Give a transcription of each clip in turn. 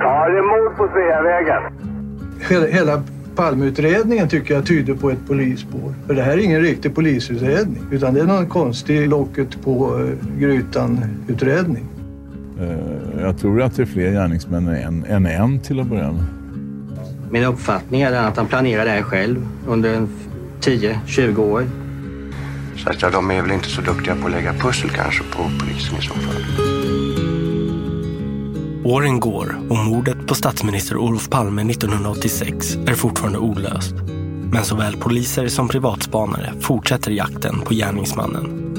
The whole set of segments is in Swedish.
Ja, det är mord på Sveavägen. Hela, hela Palmeutredningen tycker jag tyder på ett polisspår. För det här är ingen riktig polisutredning. Utan det är någon konstig locket på uh, grytan-utredning. Uh, jag tror att det är fler gärningsmän än, än en till att börja med. Min uppfattning är att han planerade det här själv under 10-20 år. Så att ja, de är väl inte så duktiga på att lägga pussel kanske på polisen i så fall. Åren går och mordet på statsminister Olof Palme 1986 är fortfarande olöst. Men såväl poliser som privatspanare fortsätter jakten på gärningsmannen.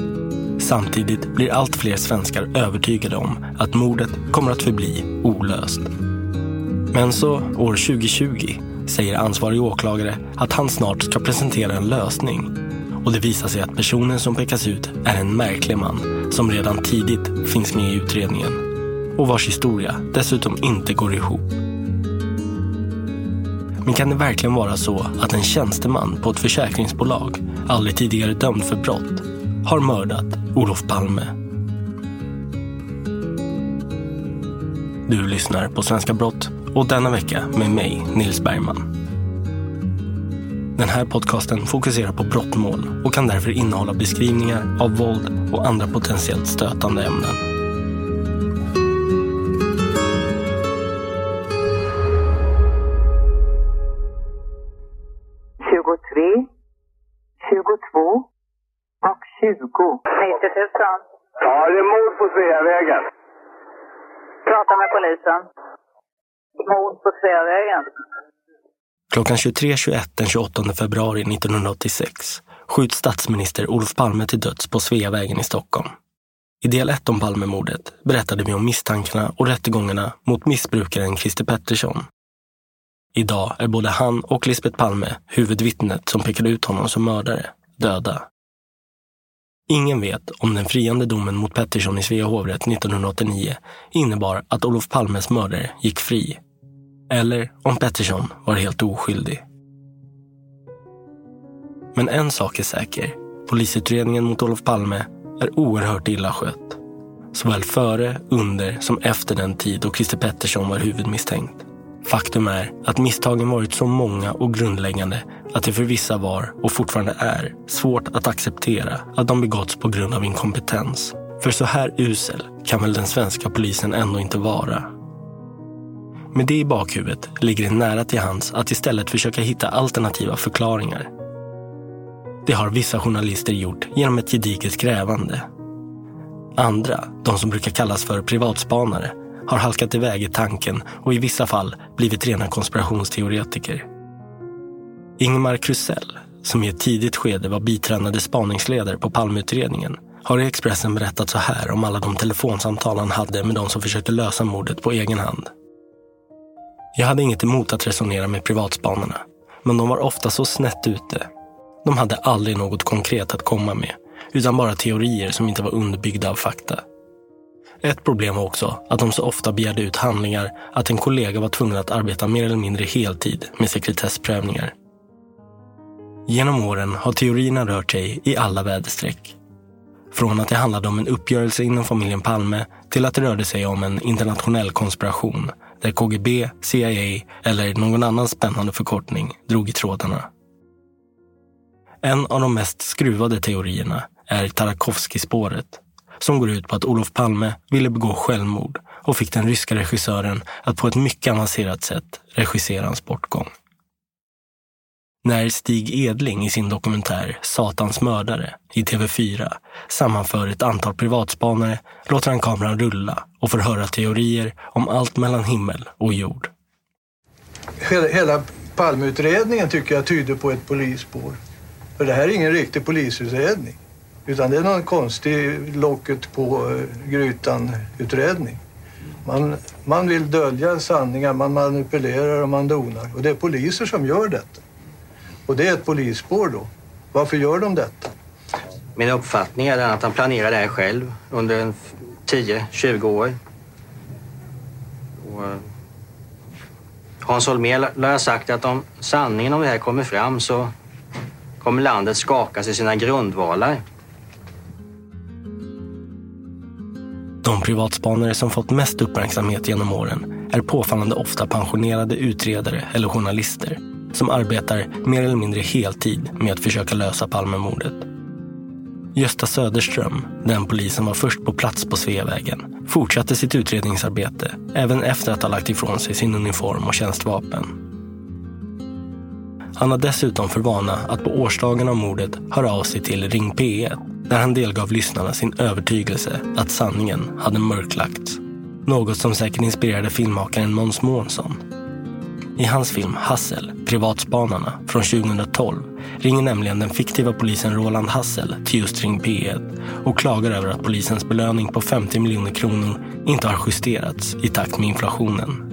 Samtidigt blir allt fler svenskar övertygade om att mordet kommer att förbli olöst. Men så år 2020 säger ansvarig åklagare att han snart ska presentera en lösning. Och det visar sig att personen som pekas ut är en märklig man som redan tidigt finns med i utredningen och vars historia dessutom inte går ihop. Men kan det verkligen vara så att en tjänsteman på ett försäkringsbolag, aldrig tidigare dömd för brott, har mördat Olof Palme? Du lyssnar på Svenska Brott och denna vecka med mig, Nils Bergman. Den här podcasten fokuserar på brottmål och kan därför innehålla beskrivningar av våld och andra potentiellt stötande ämnen. 20. 90 000. Ja, det är mord på Sveavägen. Prata med polisen. Mord på Sveavägen. Klockan 23.21 den 28 februari 1986 skjuts statsminister Olof Palme till döds på Sveavägen i Stockholm. I del 1 om Palmemordet berättade vi om misstankarna och rättegångarna mot missbrukaren Christer Pettersson. Idag är både han och Lisbeth Palme, huvudvittnet som pekade ut honom som mördare, döda. Ingen vet om den friande domen mot Pettersson i Svea hovrätt 1989 innebar att Olof Palmes mördare gick fri. Eller om Pettersson var helt oskyldig. Men en sak är säker. Polisutredningen mot Olof Palme är oerhört illa skött. Såväl före, under som efter den tid då Christer Pettersson var huvudmisstänkt. Faktum är att misstagen varit så många och grundläggande att det för vissa var, och fortfarande är, svårt att acceptera att de begåtts på grund av inkompetens. För så här usel kan väl den svenska polisen ändå inte vara? Med det i bakhuvudet ligger det nära till hands att istället försöka hitta alternativa förklaringar. Det har vissa journalister gjort genom ett gediget grävande. Andra, de som brukar kallas för privatspanare, har halkat iväg i tanken och i vissa fall blivit rena konspirationsteoretiker. Ingmar Krusell, som i ett tidigt skede var biträdande spaningsledare på Palmeutredningen, har i Expressen berättat så här om alla de telefonsamtal han hade med de som försökte lösa mordet på egen hand. Jag hade inget emot att resonera med privatspanarna, men de var ofta så snett ute. De hade aldrig något konkret att komma med, utan bara teorier som inte var underbyggda av fakta. Ett problem var också att de så ofta begärde ut handlingar att en kollega var tvungen att arbeta mer eller mindre heltid med sekretessprövningar. Genom åren har teorierna rört sig i alla väderstreck. Från att det handlade om en uppgörelse inom familjen Palme till att det rörde sig om en internationell konspiration där KGB, CIA eller någon annan spännande förkortning drog i trådarna. En av de mest skruvade teorierna är Tarkovsky-spåret som går ut på att Olof Palme ville begå självmord och fick den ryska regissören att på ett mycket avancerat sätt regissera hans bortgång. När Stig Edling i sin dokumentär Satans mördare i TV4 sammanför ett antal privatspanare låter han kameran rulla och får höra teorier om allt mellan himmel och jord. Hela, hela Palmeutredningen tycker jag tyder på ett polisspår. För det här är ingen riktig polisutredning. Utan det är någon konstig locket-på-grytan-utredning. Eh, man, man vill dölja sanningar, man manipulerar och man donar. Och det är poliser som gör detta. Och det är ett polisspår då. Varför gör de detta? Min uppfattning är att han planerar det här själv under 10-20 år. Och eh, Hans Holmér lär ha sagt att om sanningen om det här kommer fram så kommer landet skakas i sina grundvalar. De privatspanare som fått mest uppmärksamhet genom åren är påfallande ofta pensionerade utredare eller journalister som arbetar mer eller mindre heltid med att försöka lösa Palmemordet. Gösta Söderström, den polis som var först på plats på Sveavägen, fortsatte sitt utredningsarbete även efter att ha lagt ifrån sig sin uniform och tjänstvapen. Han har dessutom för vana att på årsdagen av mordet höra av sig till Ring P1 där han delgav lyssnarna sin övertygelse att sanningen hade mörklagts. Något som säkert inspirerade filmmakaren Måns Månsson. I hans film Hassel, Privatspanarna från 2012 ringer nämligen den fiktiva polisen Roland Hassel till just Ring P1 och klagar över att polisens belöning på 50 miljoner kronor inte har justerats i takt med inflationen.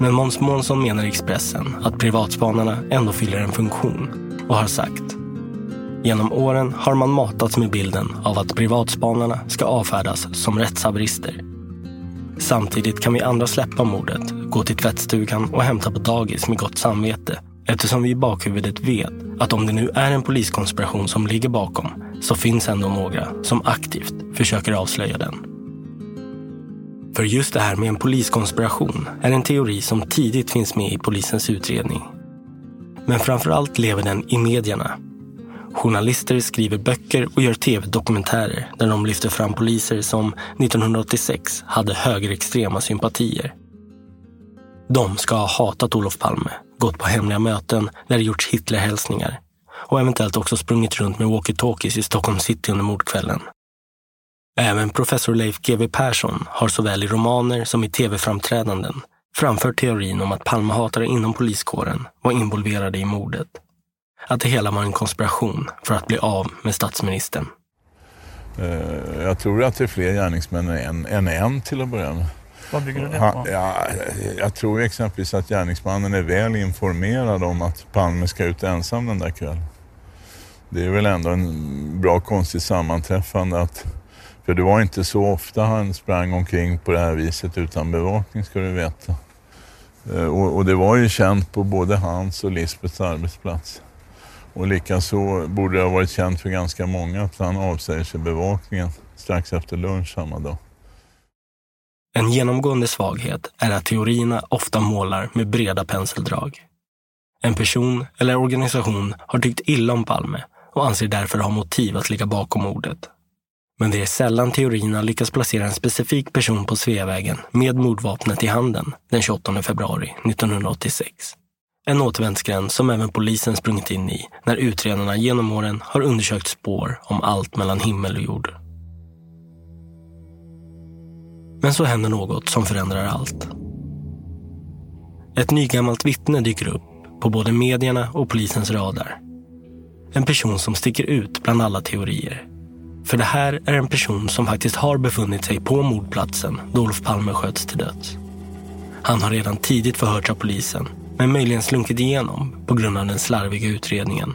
Men Måns Månsson menar i Expressen att privatspanarna ändå fyller en funktion och har sagt Genom åren har man matats med bilden av att privatspanarna ska avfärdas som rättshaverister. Samtidigt kan vi andra släppa mordet, gå till tvättstugan och hämta på dagis med gott samvete eftersom vi i bakhuvudet vet att om det nu är en poliskonspiration som ligger bakom så finns ändå några som aktivt försöker avslöja den. För just det här med en poliskonspiration är en teori som tidigt finns med i polisens utredning. Men framför allt lever den i medierna Journalister skriver böcker och gör tv-dokumentärer där de lyfter fram poliser som 1986 hade högerextrema sympatier. De ska ha hatat Olof Palme, gått på hemliga möten där det gjorts Hitlerhälsningar och eventuellt också sprungit runt med walkie-talkies i Stockholm city under mordkvällen. Även professor Leif GW Persson har såväl i romaner som i tv-framträdanden framfört teorin om att Palmehatare inom poliskåren var involverade i mordet att det hela var en konspiration för att bli av med statsministern. Eh, jag tror att det är fler gärningsmän än, än en till att börja med. Vad bygger du det på? Ja, jag tror exempelvis att gärningsmannen är väl informerad om att Palme ska ut ensam den där kvällen. Det är väl ändå en bra konstigt sammanträffande att för det var inte så ofta han sprang omkring på det här viset utan bevakning ska du veta. Eh, och, och det var ju känt på både hans och Lisbets arbetsplats. Och likaså borde det ha varit känt för ganska många att han avsäger sig bevakningen strax efter lunch samma dag. En genomgående svaghet är att teorierna ofta målar med breda penseldrag. En person eller organisation har tyckt illa om Palme och anser därför ha motiv att ligga bakom mordet. Men det är sällan teorierna lyckas placera en specifik person på Sveavägen med mordvapnet i handen den 28 februari 1986. En återvändsgränd som även polisen sprungit in i när utredarna genom åren har undersökt spår om allt mellan himmel och jord. Men så händer något som förändrar allt. Ett nygammalt vittne dyker upp på både medierna och polisens radar. En person som sticker ut bland alla teorier. För det här är en person som faktiskt har befunnit sig på mordplatsen då Olof Palme sköts till döds. Han har redan tidigt förhörts av polisen, men möjligen slunkit igenom på grund av den slarviga utredningen.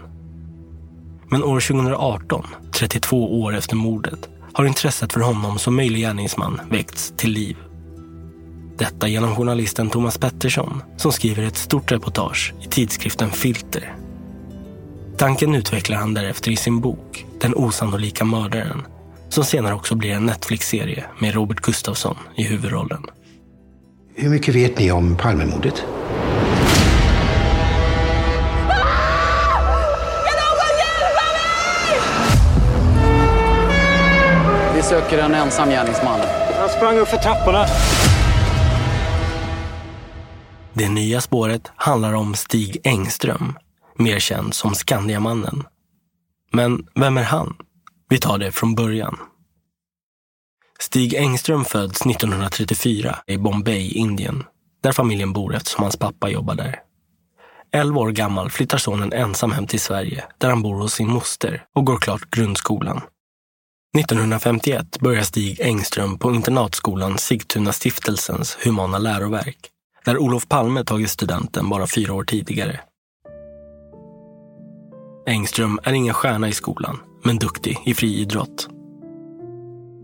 Men år 2018, 32 år efter mordet, har intresset för honom som möjlig gärningsman väckts till liv. Detta genom journalisten Thomas Pettersson som skriver ett stort reportage i tidskriften Filter. Tanken utvecklar han därefter i sin bok Den osannolika mördaren som senare också blir en Netflix-serie med Robert Gustafsson i huvudrollen. Hur mycket vet ni om Palmemordet? Söker en ensam gärningsman. Han sprang upp för trapporna. Det nya spåret handlar om Stig Engström, mer känd som Skandiamannen. Men vem är han? Vi tar det från början. Stig Engström föds 1934 i Bombay, Indien, där familjen bor eftersom hans pappa jobbar där. 11 år gammal flyttar sonen ensam hem till Sverige där han bor hos sin moster och går klart grundskolan. 1951 börjar Stig Engström på internatskolan Sigtuna stiftelsens humana läroverk där Olof Palme tagit studenten bara fyra år tidigare. Engström är ingen stjärna i skolan, men duktig i friidrott.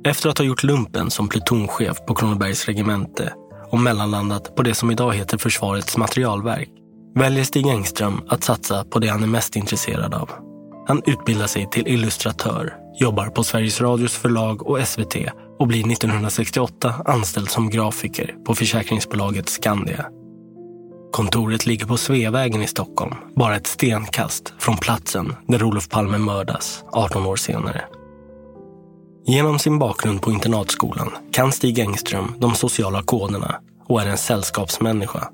Efter att ha gjort lumpen som plutonchef på Kronobergs regemente och mellanlandat på det som idag heter Försvarets materialverk väljer Stig Engström att satsa på det han är mest intresserad av. Han utbildar sig till illustratör, jobbar på Sveriges Radios förlag och SVT och blir 1968 anställd som grafiker på försäkringsbolaget Skandia. Kontoret ligger på Sveavägen i Stockholm, bara ett stenkast från platsen där Olof Palme mördas 18 år senare. Genom sin bakgrund på internatskolan kan Stig Engström de sociala koderna och är en sällskapsmänniska.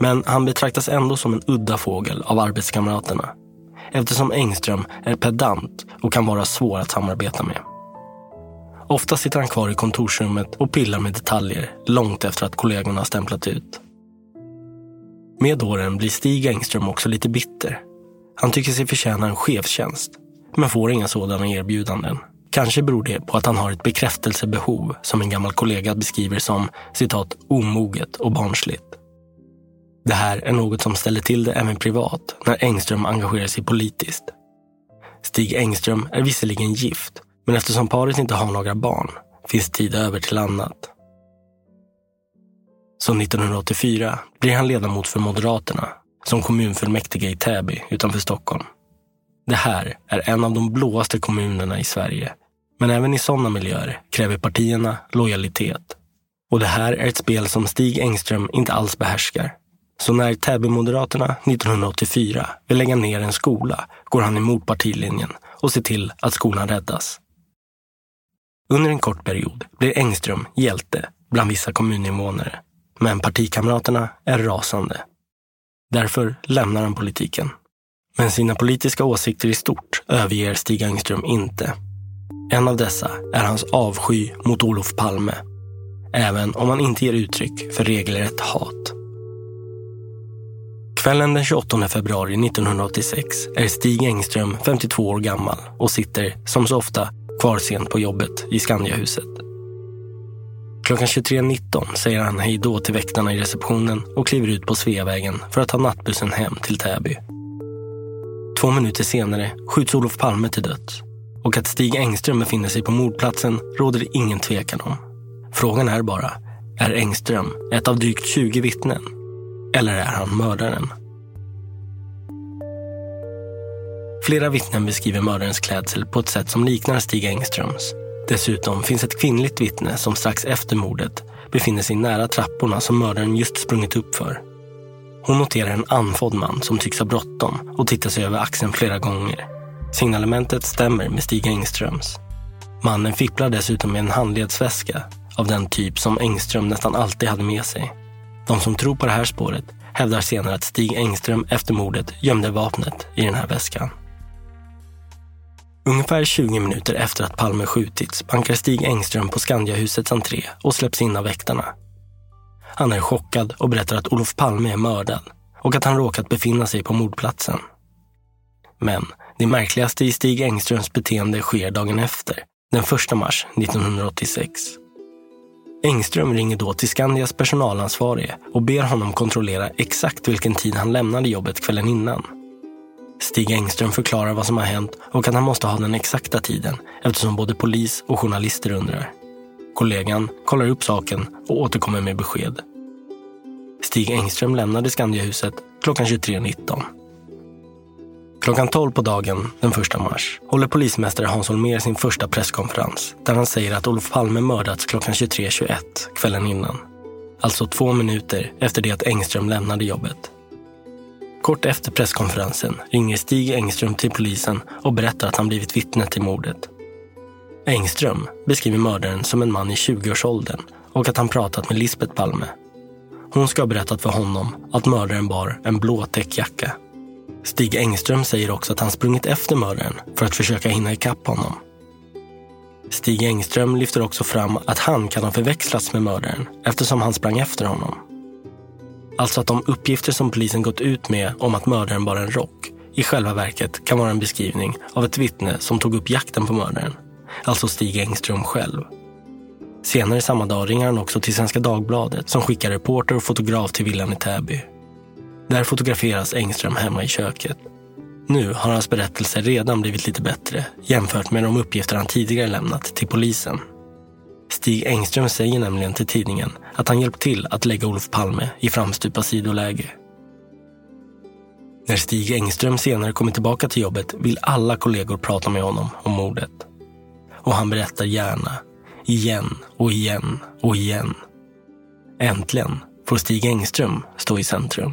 Men han betraktas ändå som en udda fågel av arbetskamraterna eftersom Engström är pedant och kan vara svår att samarbeta med. Ofta sitter han kvar i kontorsrummet och pillar med detaljer långt efter att kollegorna stämplat ut. Med åren blir Stig Engström också lite bitter. Han tycker sig förtjäna en chefstjänst, men får inga sådana erbjudanden. Kanske beror det på att han har ett bekräftelsebehov som en gammal kollega beskriver som citat omoget och barnsligt. Det här är något som ställer till det även privat när Engström engagerar sig politiskt. Stig Engström är visserligen gift, men eftersom paret inte har några barn finns tid över till annat. Så 1984 blir han ledamot för Moderaterna som kommunfullmäktige i Täby utanför Stockholm. Det här är en av de blåaste kommunerna i Sverige. Men även i sådana miljöer kräver partierna lojalitet. Och det här är ett spel som Stig Engström inte alls behärskar. Så när Täbymoderaterna 1984 vill lägga ner en skola går han emot partilinjen och ser till att skolan räddas. Under en kort period blir Engström hjälte bland vissa kommuninvånare. Men partikamraterna är rasande. Därför lämnar han politiken. Men sina politiska åsikter i stort överger Stig Engström inte. En av dessa är hans avsky mot Olof Palme. Även om han inte ger uttryck för regelrätt hat. Kvällen den 28 februari 1986 är Stig Engström 52 år gammal och sitter, som så ofta, kvar sent på jobbet i Skandiahuset. Klockan 23.19 säger han hej då till väktarna i receptionen och kliver ut på Sveavägen för att ta nattbussen hem till Täby. Två minuter senare skjuts Olof Palme till döds. Och att Stig Engström befinner sig på mordplatsen råder det ingen tvekan om. Frågan är bara, är Engström ett av drygt 20 vittnen? Eller är han mördaren? Flera vittnen beskriver mördarens klädsel på ett sätt som liknar Stig Engströms. Dessutom finns ett kvinnligt vittne som strax efter mordet befinner sig nära trapporna som mördaren just sprungit upp för. Hon noterar en andfådd man som tycks ha bråttom och tittar sig över axeln flera gånger. Signalementet stämmer med Stig Engströms. Mannen fipplar dessutom med en handledsväska av den typ som Engström nästan alltid hade med sig. De som tror på det här spåret hävdar senare att Stig Engström efter mordet gömde vapnet i den här väskan. Ungefär 20 minuter efter att Palme skjutits bankar Stig Engström på Skandiahusets entré och släpps in av väktarna. Han är chockad och berättar att Olof Palme är mördad och att han råkat befinna sig på mordplatsen. Men det märkligaste i Stig Engströms beteende sker dagen efter, den 1 mars 1986. Engström ringer då till Skandias personalansvarige och ber honom kontrollera exakt vilken tid han lämnade jobbet kvällen innan. Stig Engström förklarar vad som har hänt och att han måste ha den exakta tiden eftersom både polis och journalister undrar. Kollegan kollar upp saken och återkommer med besked. Stig Engström lämnade Skandiahuset klockan 23.19. Klockan 12 på dagen den 1 mars håller polismästare Hans Holmér sin första presskonferens där han säger att Olof Palme mördats klockan 23.21 kvällen innan. Alltså två minuter efter det att Engström lämnade jobbet. Kort efter presskonferensen ringer Stig Engström till polisen och berättar att han blivit vittne till mordet. Engström beskriver mördaren som en man i 20-årsåldern och att han pratat med Lisbeth Palme. Hon ska ha berättat för honom att mördaren bar en blå täckjacka. Stig Engström säger också att han sprungit efter mördaren för att försöka hinna ikapp honom. Stig Engström lyfter också fram att han kan ha förväxlats med mördaren eftersom han sprang efter honom. Alltså att de uppgifter som polisen gått ut med om att mördaren bar en rock i själva verket kan vara en beskrivning av ett vittne som tog upp jakten på mördaren. Alltså Stig Engström själv. Senare samma dag ringer han också till Svenska Dagbladet som skickar reporter och fotograf till villan i Täby. Där fotograferas Engström hemma i köket. Nu har hans berättelse redan blivit lite bättre jämfört med de uppgifter han tidigare lämnat till polisen. Stig Engström säger nämligen till tidningen att han hjälpt till att lägga Olof Palme i framstupa sidoläge. När Stig Engström senare kommer tillbaka till jobbet vill alla kollegor prata med honom om mordet. Och han berättar gärna, igen och igen och igen. Äntligen får Stig Engström stå i centrum.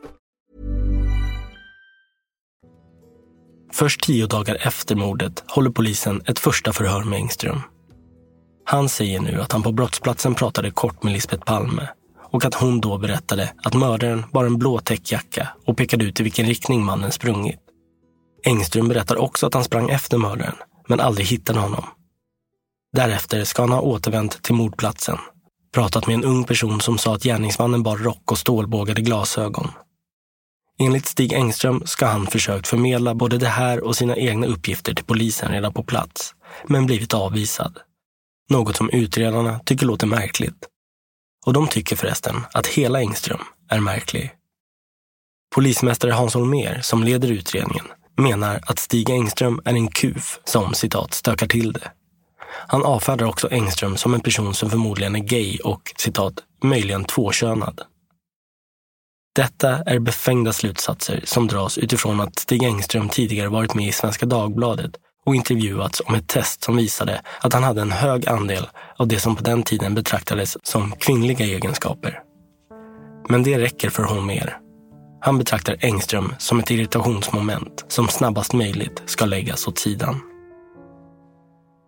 Först tio dagar efter mordet håller polisen ett första förhör med Engström. Han säger nu att han på brottsplatsen pratade kort med Lisbeth Palme och att hon då berättade att mördaren bar en blå täckjacka och pekade ut i vilken riktning mannen sprungit. Engström berättar också att han sprang efter mördaren, men aldrig hittade honom. Därefter ska han ha återvänt till mordplatsen, pratat med en ung person som sa att gärningsmannen bar rock och stålbågade glasögon. Enligt Stig Engström ska han försökt förmedla både det här och sina egna uppgifter till polisen redan på plats, men blivit avvisad. Något som utredarna tycker låter märkligt. Och de tycker förresten att hela Engström är märklig. Polismästare Hans Holmér, som leder utredningen, menar att Stig Engström är en kuf som citat stökar till det. Han avfärdar också Engström som en person som förmodligen är gay och citat möjligen tvåkönad. Detta är befängda slutsatser som dras utifrån att Stig Engström tidigare varit med i Svenska Dagbladet och intervjuats om ett test som visade att han hade en hög andel av det som på den tiden betraktades som kvinnliga egenskaper. Men det räcker för Holmér. Han betraktar Engström som ett irritationsmoment som snabbast möjligt ska läggas åt sidan.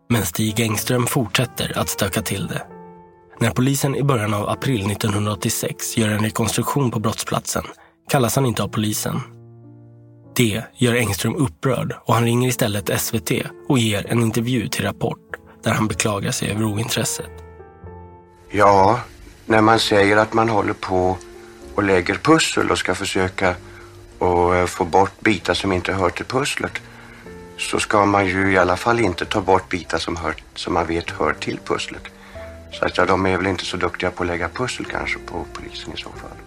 Men Stig Engström fortsätter att stöka till det. När polisen i början av april 1986 gör en rekonstruktion på brottsplatsen kallas han inte av polisen. Det gör Engström upprörd och han ringer istället SVT och ger en intervju till Rapport där han beklagar sig över ointresset. Ja, när man säger att man håller på och lägger pussel och ska försöka och eh, få bort bitar som inte hör till pusslet så ska man ju i alla fall inte ta bort bitar som, hör, som man vet hör till pusslet. Så att ja, de är väl inte så duktiga på att lägga pussel kanske på polisen i så fall.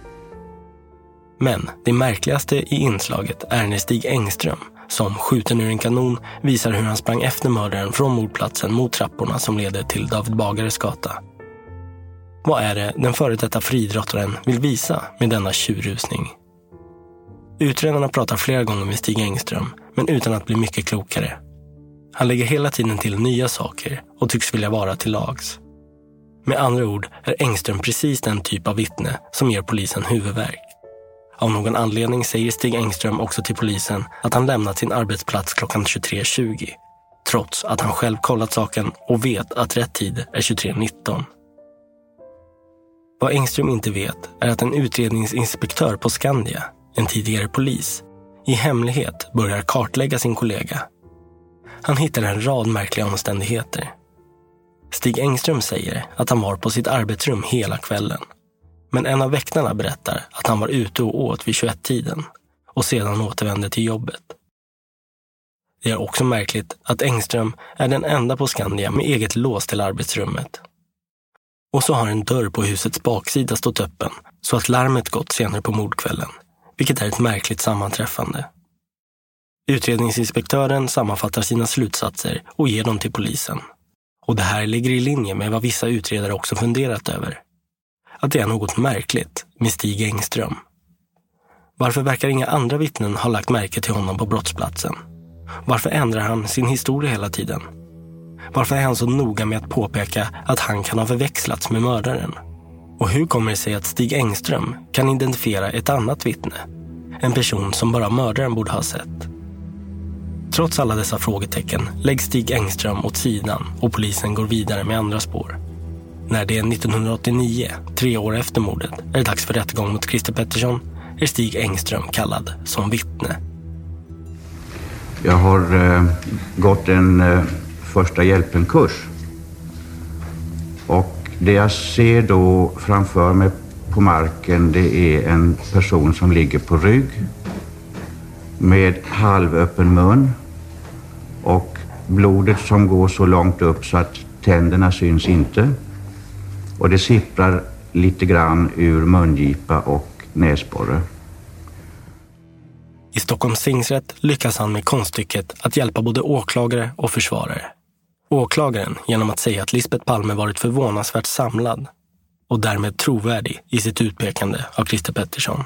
Men det märkligaste i inslaget är när Stig Engström, som skjuten ur en kanon, visar hur han sprang efter mördaren från mordplatsen mot trapporna som leder till David Bagares gata. Vad är det den före detta friidrottaren vill visa med denna tjurrusning? Utredarna pratar flera gånger med Stig Engström, men utan att bli mycket klokare. Han lägger hela tiden till nya saker och tycks vilja vara till lags. Med andra ord är Engström precis den typ av vittne som ger polisen huvudvärk. Av någon anledning säger Stig Engström också till polisen att han lämnat sin arbetsplats klockan 23.20. Trots att han själv kollat saken och vet att rätt tid är 23.19. Vad Engström inte vet är att en utredningsinspektör på Skandia, en tidigare polis, i hemlighet börjar kartlägga sin kollega. Han hittar en rad märkliga omständigheter. Stig Engström säger att han var på sitt arbetsrum hela kvällen. Men en av väktarna berättar att han var ute och åt vid 21-tiden och sedan återvände till jobbet. Det är också märkligt att Engström är den enda på Skandia med eget lås till arbetsrummet. Och så har en dörr på husets baksida stått öppen så att larmet gått senare på mordkvällen, vilket är ett märkligt sammanträffande. Utredningsinspektören sammanfattar sina slutsatser och ger dem till polisen. Och det här ligger i linje med vad vissa utredare också funderat över. Att det är något märkligt med Stig Engström. Varför verkar inga andra vittnen ha lagt märke till honom på brottsplatsen? Varför ändrar han sin historia hela tiden? Varför är han så noga med att påpeka att han kan ha förväxlats med mördaren? Och hur kommer det sig att Stig Engström kan identifiera ett annat vittne? En person som bara mördaren borde ha sett. Trots alla dessa frågetecken läggs Stig Engström åt sidan och polisen går vidare med andra spår. När det är 1989, tre år efter mordet, är det dags för rättegång mot Christer Pettersson är Stig Engström kallad som vittne. Jag har eh, gått en eh, första hjälpen-kurs. Och det jag ser då framför mig på marken det är en person som ligger på rygg med halvöppen mun och blodet som går så långt upp så att tänderna syns inte. Och det sipprar lite grann ur mungipa och näsborre. I Stockholms tingsrätt lyckas han med konststycket att hjälpa både åklagare och försvarare. Åklagaren genom att säga att Lisbeth Palme varit förvånansvärt samlad och därmed trovärdig i sitt utpekande av Christer Pettersson.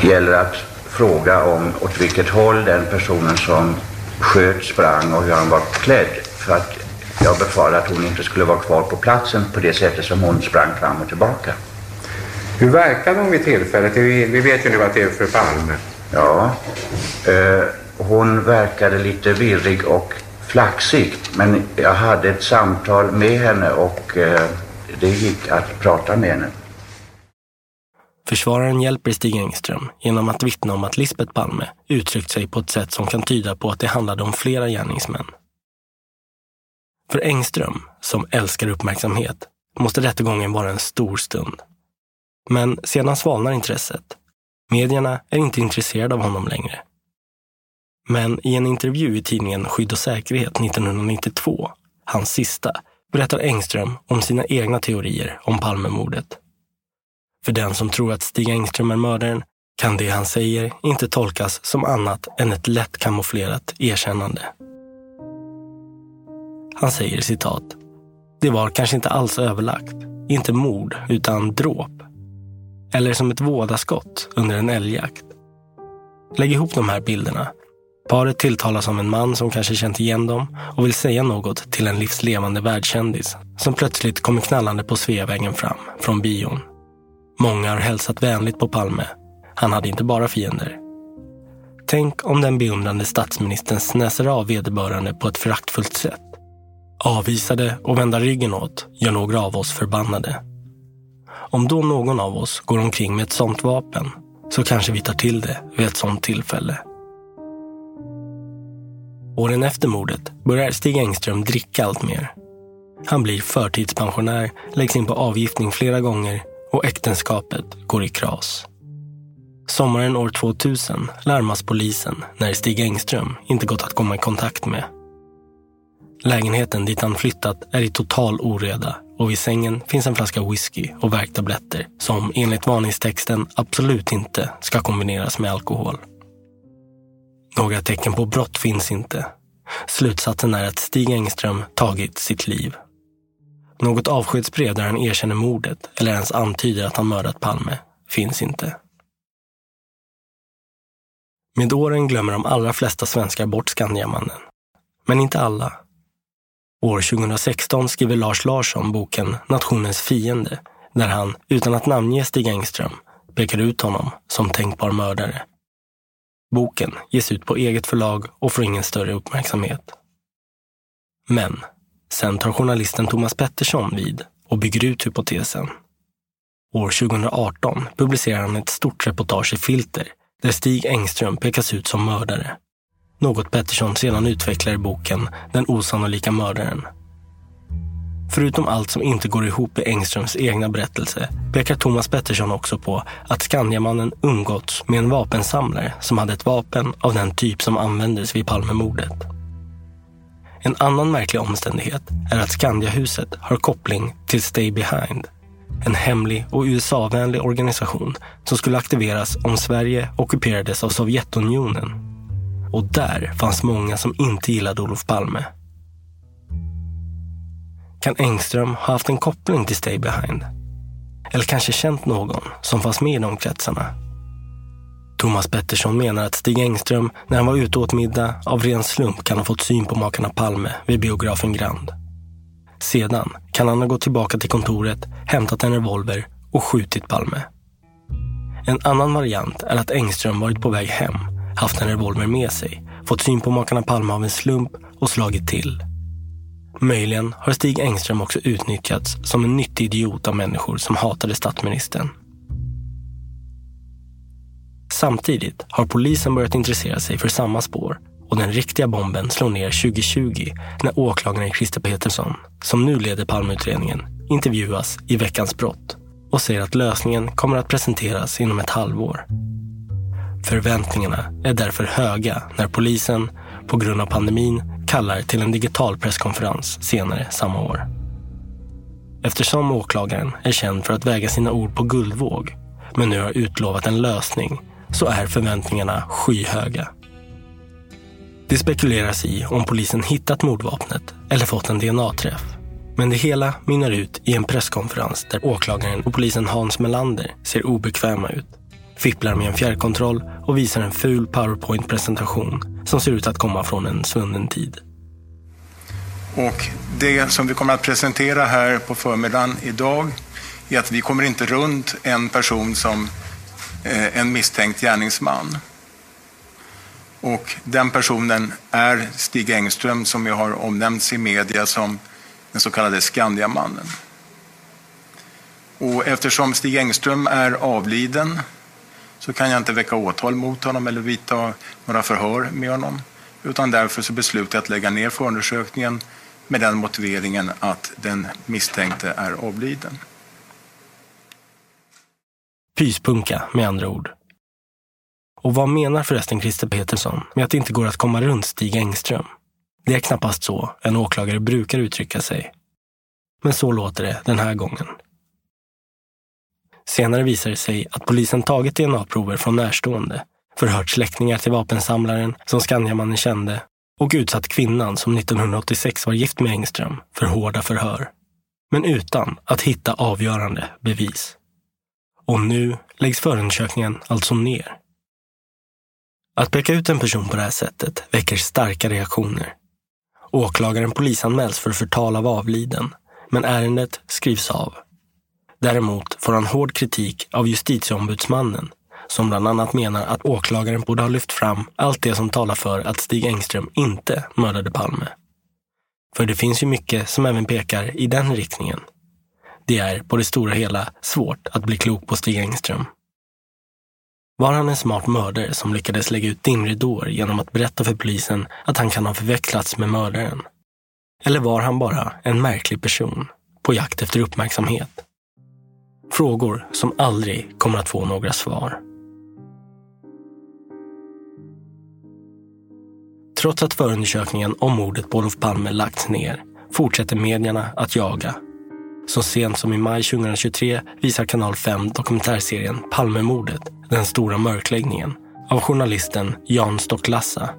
Det gäller att fråga om åt vilket håll den personen som sköt sprang och hur han var klädd. För att jag befarade att hon inte skulle vara kvar på platsen på det sättet som hon sprang fram och tillbaka. Hur verkade hon vid tillfället? Vi vet ju nu att det är för Palme. Ja, eh, hon verkade lite virrig och flaxig. Men jag hade ett samtal med henne och eh, det gick att prata med henne. Försvararen hjälper Stig Engström genom att vittna om att Lisbet Palme uttryckt sig på ett sätt som kan tyda på att det handlade om flera gärningsmän. För Engström, som älskar uppmärksamhet, måste rättegången vara en stor stund. Men sedan svalnar intresset. Medierna är inte intresserade av honom längre. Men i en intervju i tidningen Skydd och säkerhet 1992, hans sista, berättar Engström om sina egna teorier om Palmemordet. För den som tror att Stig Engström är mördaren kan det han säger inte tolkas som annat än ett lätt kamouflerat erkännande. Han säger citat. Det var kanske inte alls överlagt. Inte mord, utan dråp. eller som ett vådaskott under en älgjakt. Lägg ihop de här bilderna. Paret tilltalas av en man som kanske känt igen dem och vill säga något till en livslevande världskändis som plötsligt kommer knallande på Sveavägen fram från bion. Många har hälsat vänligt på Palme. Han hade inte bara fiender. Tänk om den beundrande statsministern snäser av vederbörande på ett föraktfullt sätt. Avvisade och vända ryggen åt gör några av oss förbannade. Om då någon av oss går omkring med ett sånt vapen så kanske vi tar till det vid ett sånt tillfälle. Åren efter mordet börjar Stig Engström dricka allt mer. Han blir förtidspensionär, läggs in på avgiftning flera gånger och äktenskapet går i kras. Sommaren år 2000 larmas polisen när Stig Engström inte gått att komma i kontakt med. Lägenheten dit han flyttat är i total oreda och vid sängen finns en flaska whisky och värktabletter som enligt varningstexten absolut inte ska kombineras med alkohol. Några tecken på brott finns inte. Slutsatsen är att Stig Engström tagit sitt liv. Något avskedsbrev där han erkänner mordet eller ens antyder att han mördat Palme finns inte. Med åren glömmer de allra flesta svenskar bort Skandiamannen. Men inte alla. År 2016 skriver Lars Larsson boken Nationens fiende där han, utan att namnge Stig Engström, pekar ut honom som tänkbar mördare. Boken ges ut på eget förlag och får ingen större uppmärksamhet. Men sen tar journalisten Thomas Pettersson vid och bygger ut hypotesen. År 2018 publicerar han ett stort reportage i Filter där Stig Engström pekas ut som mördare. Något Pettersson sedan utvecklar i boken Den osannolika mördaren. Förutom allt som inte går ihop i Engströms egna berättelse pekar Thomas Pettersson också på att Skandiamannen umgåtts med en vapensamlare som hade ett vapen av den typ som användes vid Palmemordet. En annan märklig omständighet är att Skandiahuset har koppling till Stay Behind, en hemlig och USA-vänlig organisation som skulle aktiveras om Sverige ockuperades av Sovjetunionen. Och där fanns många som inte gillade Olof Palme. Kan Engström ha haft en koppling till Stay Behind? Eller kanske känt någon som fanns med i de kretsarna? Thomas Pettersson menar att Stig Engström, när han var ute åt middag, av ren slump kan ha fått syn på makarna Palme vid biografen Grand. Sedan kan han ha gått tillbaka till kontoret, hämtat en revolver och skjutit Palme. En annan variant är att Engström varit på väg hem, haft en revolver med sig, fått syn på makarna Palme av en slump och slagit till. Möjligen har Stig Engström också utnyttjats som en nyttig idiot av människor som hatade statsministern. Samtidigt har polisen börjat intressera sig för samma spår och den riktiga bomben slår ner 2020 när åklagaren Christer Petersson, som nu leder Palmeutredningen, intervjuas i Veckans brott och säger att lösningen kommer att presenteras inom ett halvår. Förväntningarna är därför höga när polisen, på grund av pandemin, kallar till en digital presskonferens senare samma år. Eftersom åklagaren är känd för att väga sina ord på guldvåg, men nu har utlovat en lösning, så är förväntningarna skyhöga. Det spekuleras i om polisen hittat mordvapnet eller fått en DNA-träff. Men det hela mynnar ut i en presskonferens där åklagaren och polisen Hans Melander ser obekväma ut. Fipplar med en fjärrkontroll och visar en ful powerpoint-presentation som ser ut att komma från en svunnen tid. Och det som vi kommer att presentera här på förmiddagen idag är att vi kommer inte runt en person som Eh, en misstänkt gärningsman. Och den personen är Stig Engström som ju har omnämnts i media som den så kallade Skandiamannen. Och eftersom Stig Engström är avliden så kan jag inte väcka åtal mot honom eller vidta några förhör med honom. Utan därför så beslutar jag att lägga ner förundersökningen med den motiveringen att den misstänkte är avliden. Pyspunka med andra ord. Och vad menar förresten Christer Petersson med att det inte går att komma runt Stig Engström? Det är knappast så en åklagare brukar uttrycka sig. Men så låter det den här gången. Senare visar det sig att polisen tagit DNA-prover från närstående, förhört släktingar till vapensamlaren som Skandiamannen kände och utsatt kvinnan som 1986 var gift med Engström för hårda förhör. Men utan att hitta avgörande bevis. Och nu läggs förundersökningen alltså ner. Att peka ut en person på det här sättet väcker starka reaktioner. Åklagaren polisanmäls för förtal av avliden, men ärendet skrivs av. Däremot får han hård kritik av justitieombudsmannen som bland annat menar att åklagaren borde ha lyft fram allt det som talar för att Stig Engström inte mördade Palme. För det finns ju mycket som även pekar i den riktningen. Det är på det stora hela svårt att bli klok på Stig Engström. Var han en smart mördare som lyckades lägga ut dimridåer genom att berätta för polisen att han kan ha förväxlats med mördaren? Eller var han bara en märklig person på jakt efter uppmärksamhet? Frågor som aldrig kommer att få några svar. Trots att förundersökningen om mordet på Olof Palme lagts ner fortsätter medierna att jaga. Så sent som i maj 2023 visar Kanal 5 dokumentärserien Palmemordet, den stora mörkläggningen av journalisten Jan Stocklassa.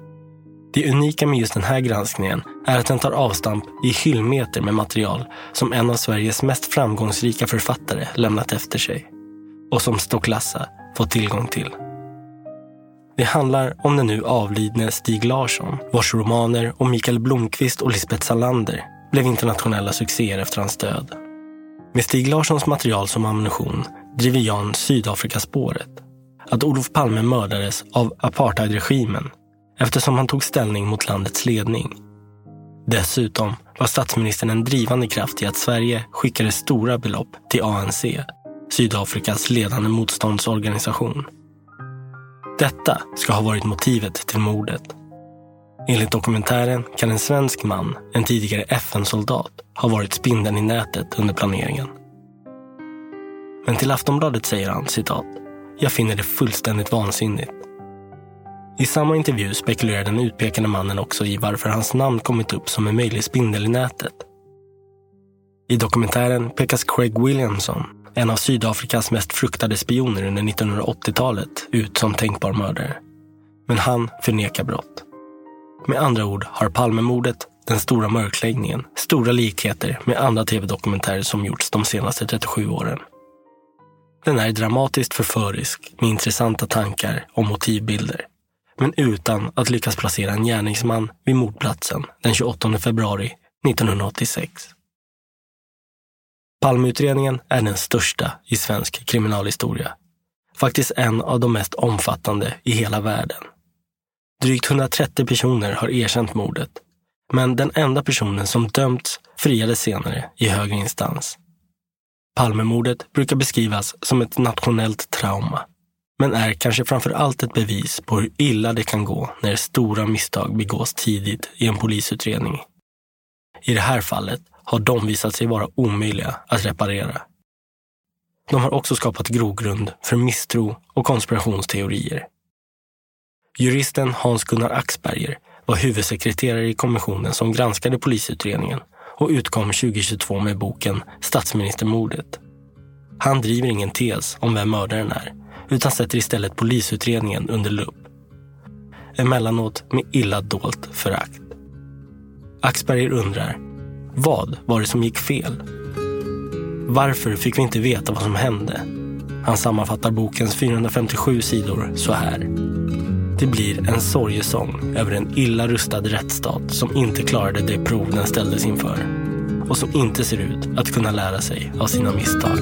Det unika med just den här granskningen är att den tar avstamp i hyllmeter med material som en av Sveriges mest framgångsrika författare lämnat efter sig och som Stocklassa fått tillgång till. Det handlar om den nu avlidne Stig Larsson vars romaner om Mikael Blomkvist och Lisbeth Salander blev internationella succéer efter hans död. Med Stig Larssons material som ammunition driver Jan Sydafrikaspåret. Att Olof Palme mördades av apartheidregimen eftersom han tog ställning mot landets ledning. Dessutom var statsministern en drivande kraft i att Sverige skickade stora belopp till ANC, Sydafrikas ledande motståndsorganisation. Detta ska ha varit motivet till mordet. Enligt dokumentären kan en svensk man, en tidigare FN-soldat, ha varit spindeln i nätet under planeringen. Men till Aftonbladet säger han citat. Jag finner det fullständigt vansinnigt. I samma intervju spekulerar den utpekade mannen också i varför hans namn kommit upp som en möjlig spindel i nätet. I dokumentären pekas Craig Williamson en av Sydafrikas mest fruktade spioner under 1980-talet, ut som tänkbar mördare. Men han förnekar brott. Med andra ord har Palmemordet, den stora mörkläggningen, stora likheter med andra tv-dokumentärer som gjorts de senaste 37 åren. Den är dramatiskt förförisk med intressanta tankar och motivbilder. Men utan att lyckas placera en gärningsman vid mordplatsen den 28 februari 1986. Palmeutredningen är den största i svensk kriminalhistoria. Faktiskt en av de mest omfattande i hela världen. Drygt 130 personer har erkänt mordet. Men den enda personen som dömts friades senare i högre instans. Palmemordet brukar beskrivas som ett nationellt trauma. Men är kanske framför allt ett bevis på hur illa det kan gå när stora misstag begås tidigt i en polisutredning. I det här fallet har de visat sig vara omöjliga att reparera. De har också skapat grogrund för misstro och konspirationsteorier. Juristen Hans-Gunnar Axberger var huvudsekreterare i kommissionen som granskade polisutredningen och utkom 2022 med boken Statsministermordet. Han driver ingen tes om vem mördaren är utan sätter istället polisutredningen under lupp. Emellanåt med illa dolt förakt. Axberger undrar vad var det som gick fel? Varför fick vi inte veta vad som hände? Han sammanfattar bokens 457 sidor så här. Det blir en sorgesång över en illa rustad rättsstat som inte klarade det prov den ställdes inför och som inte ser ut att kunna lära sig av sina misstag.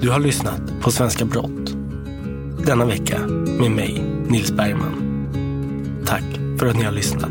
Du har lyssnat på Svenska Brott. Denna vecka med mig, Nils Bergman. Tack för att ni har lyssnat.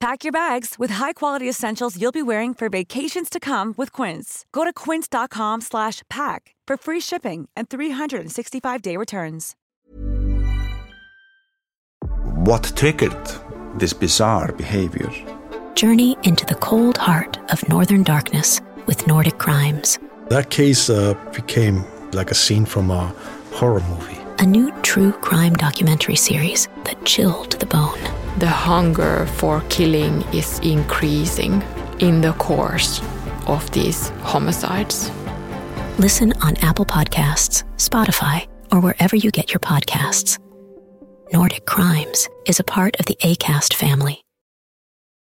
Pack your bags with high-quality essentials you'll be wearing for vacations to come with Quince. Go to quince.com slash pack for free shipping and 365-day returns. What triggered this bizarre behavior? Journey into the cold heart of northern darkness with Nordic crimes. That case uh, became like a scene from a horror movie. A new true crime documentary series that chilled the bone. The hunger for killing is increasing in the course of these homicides. Listen on Apple Podcasts, Spotify, or wherever you get your podcasts. Nordic Crimes is a part of the ACAST family.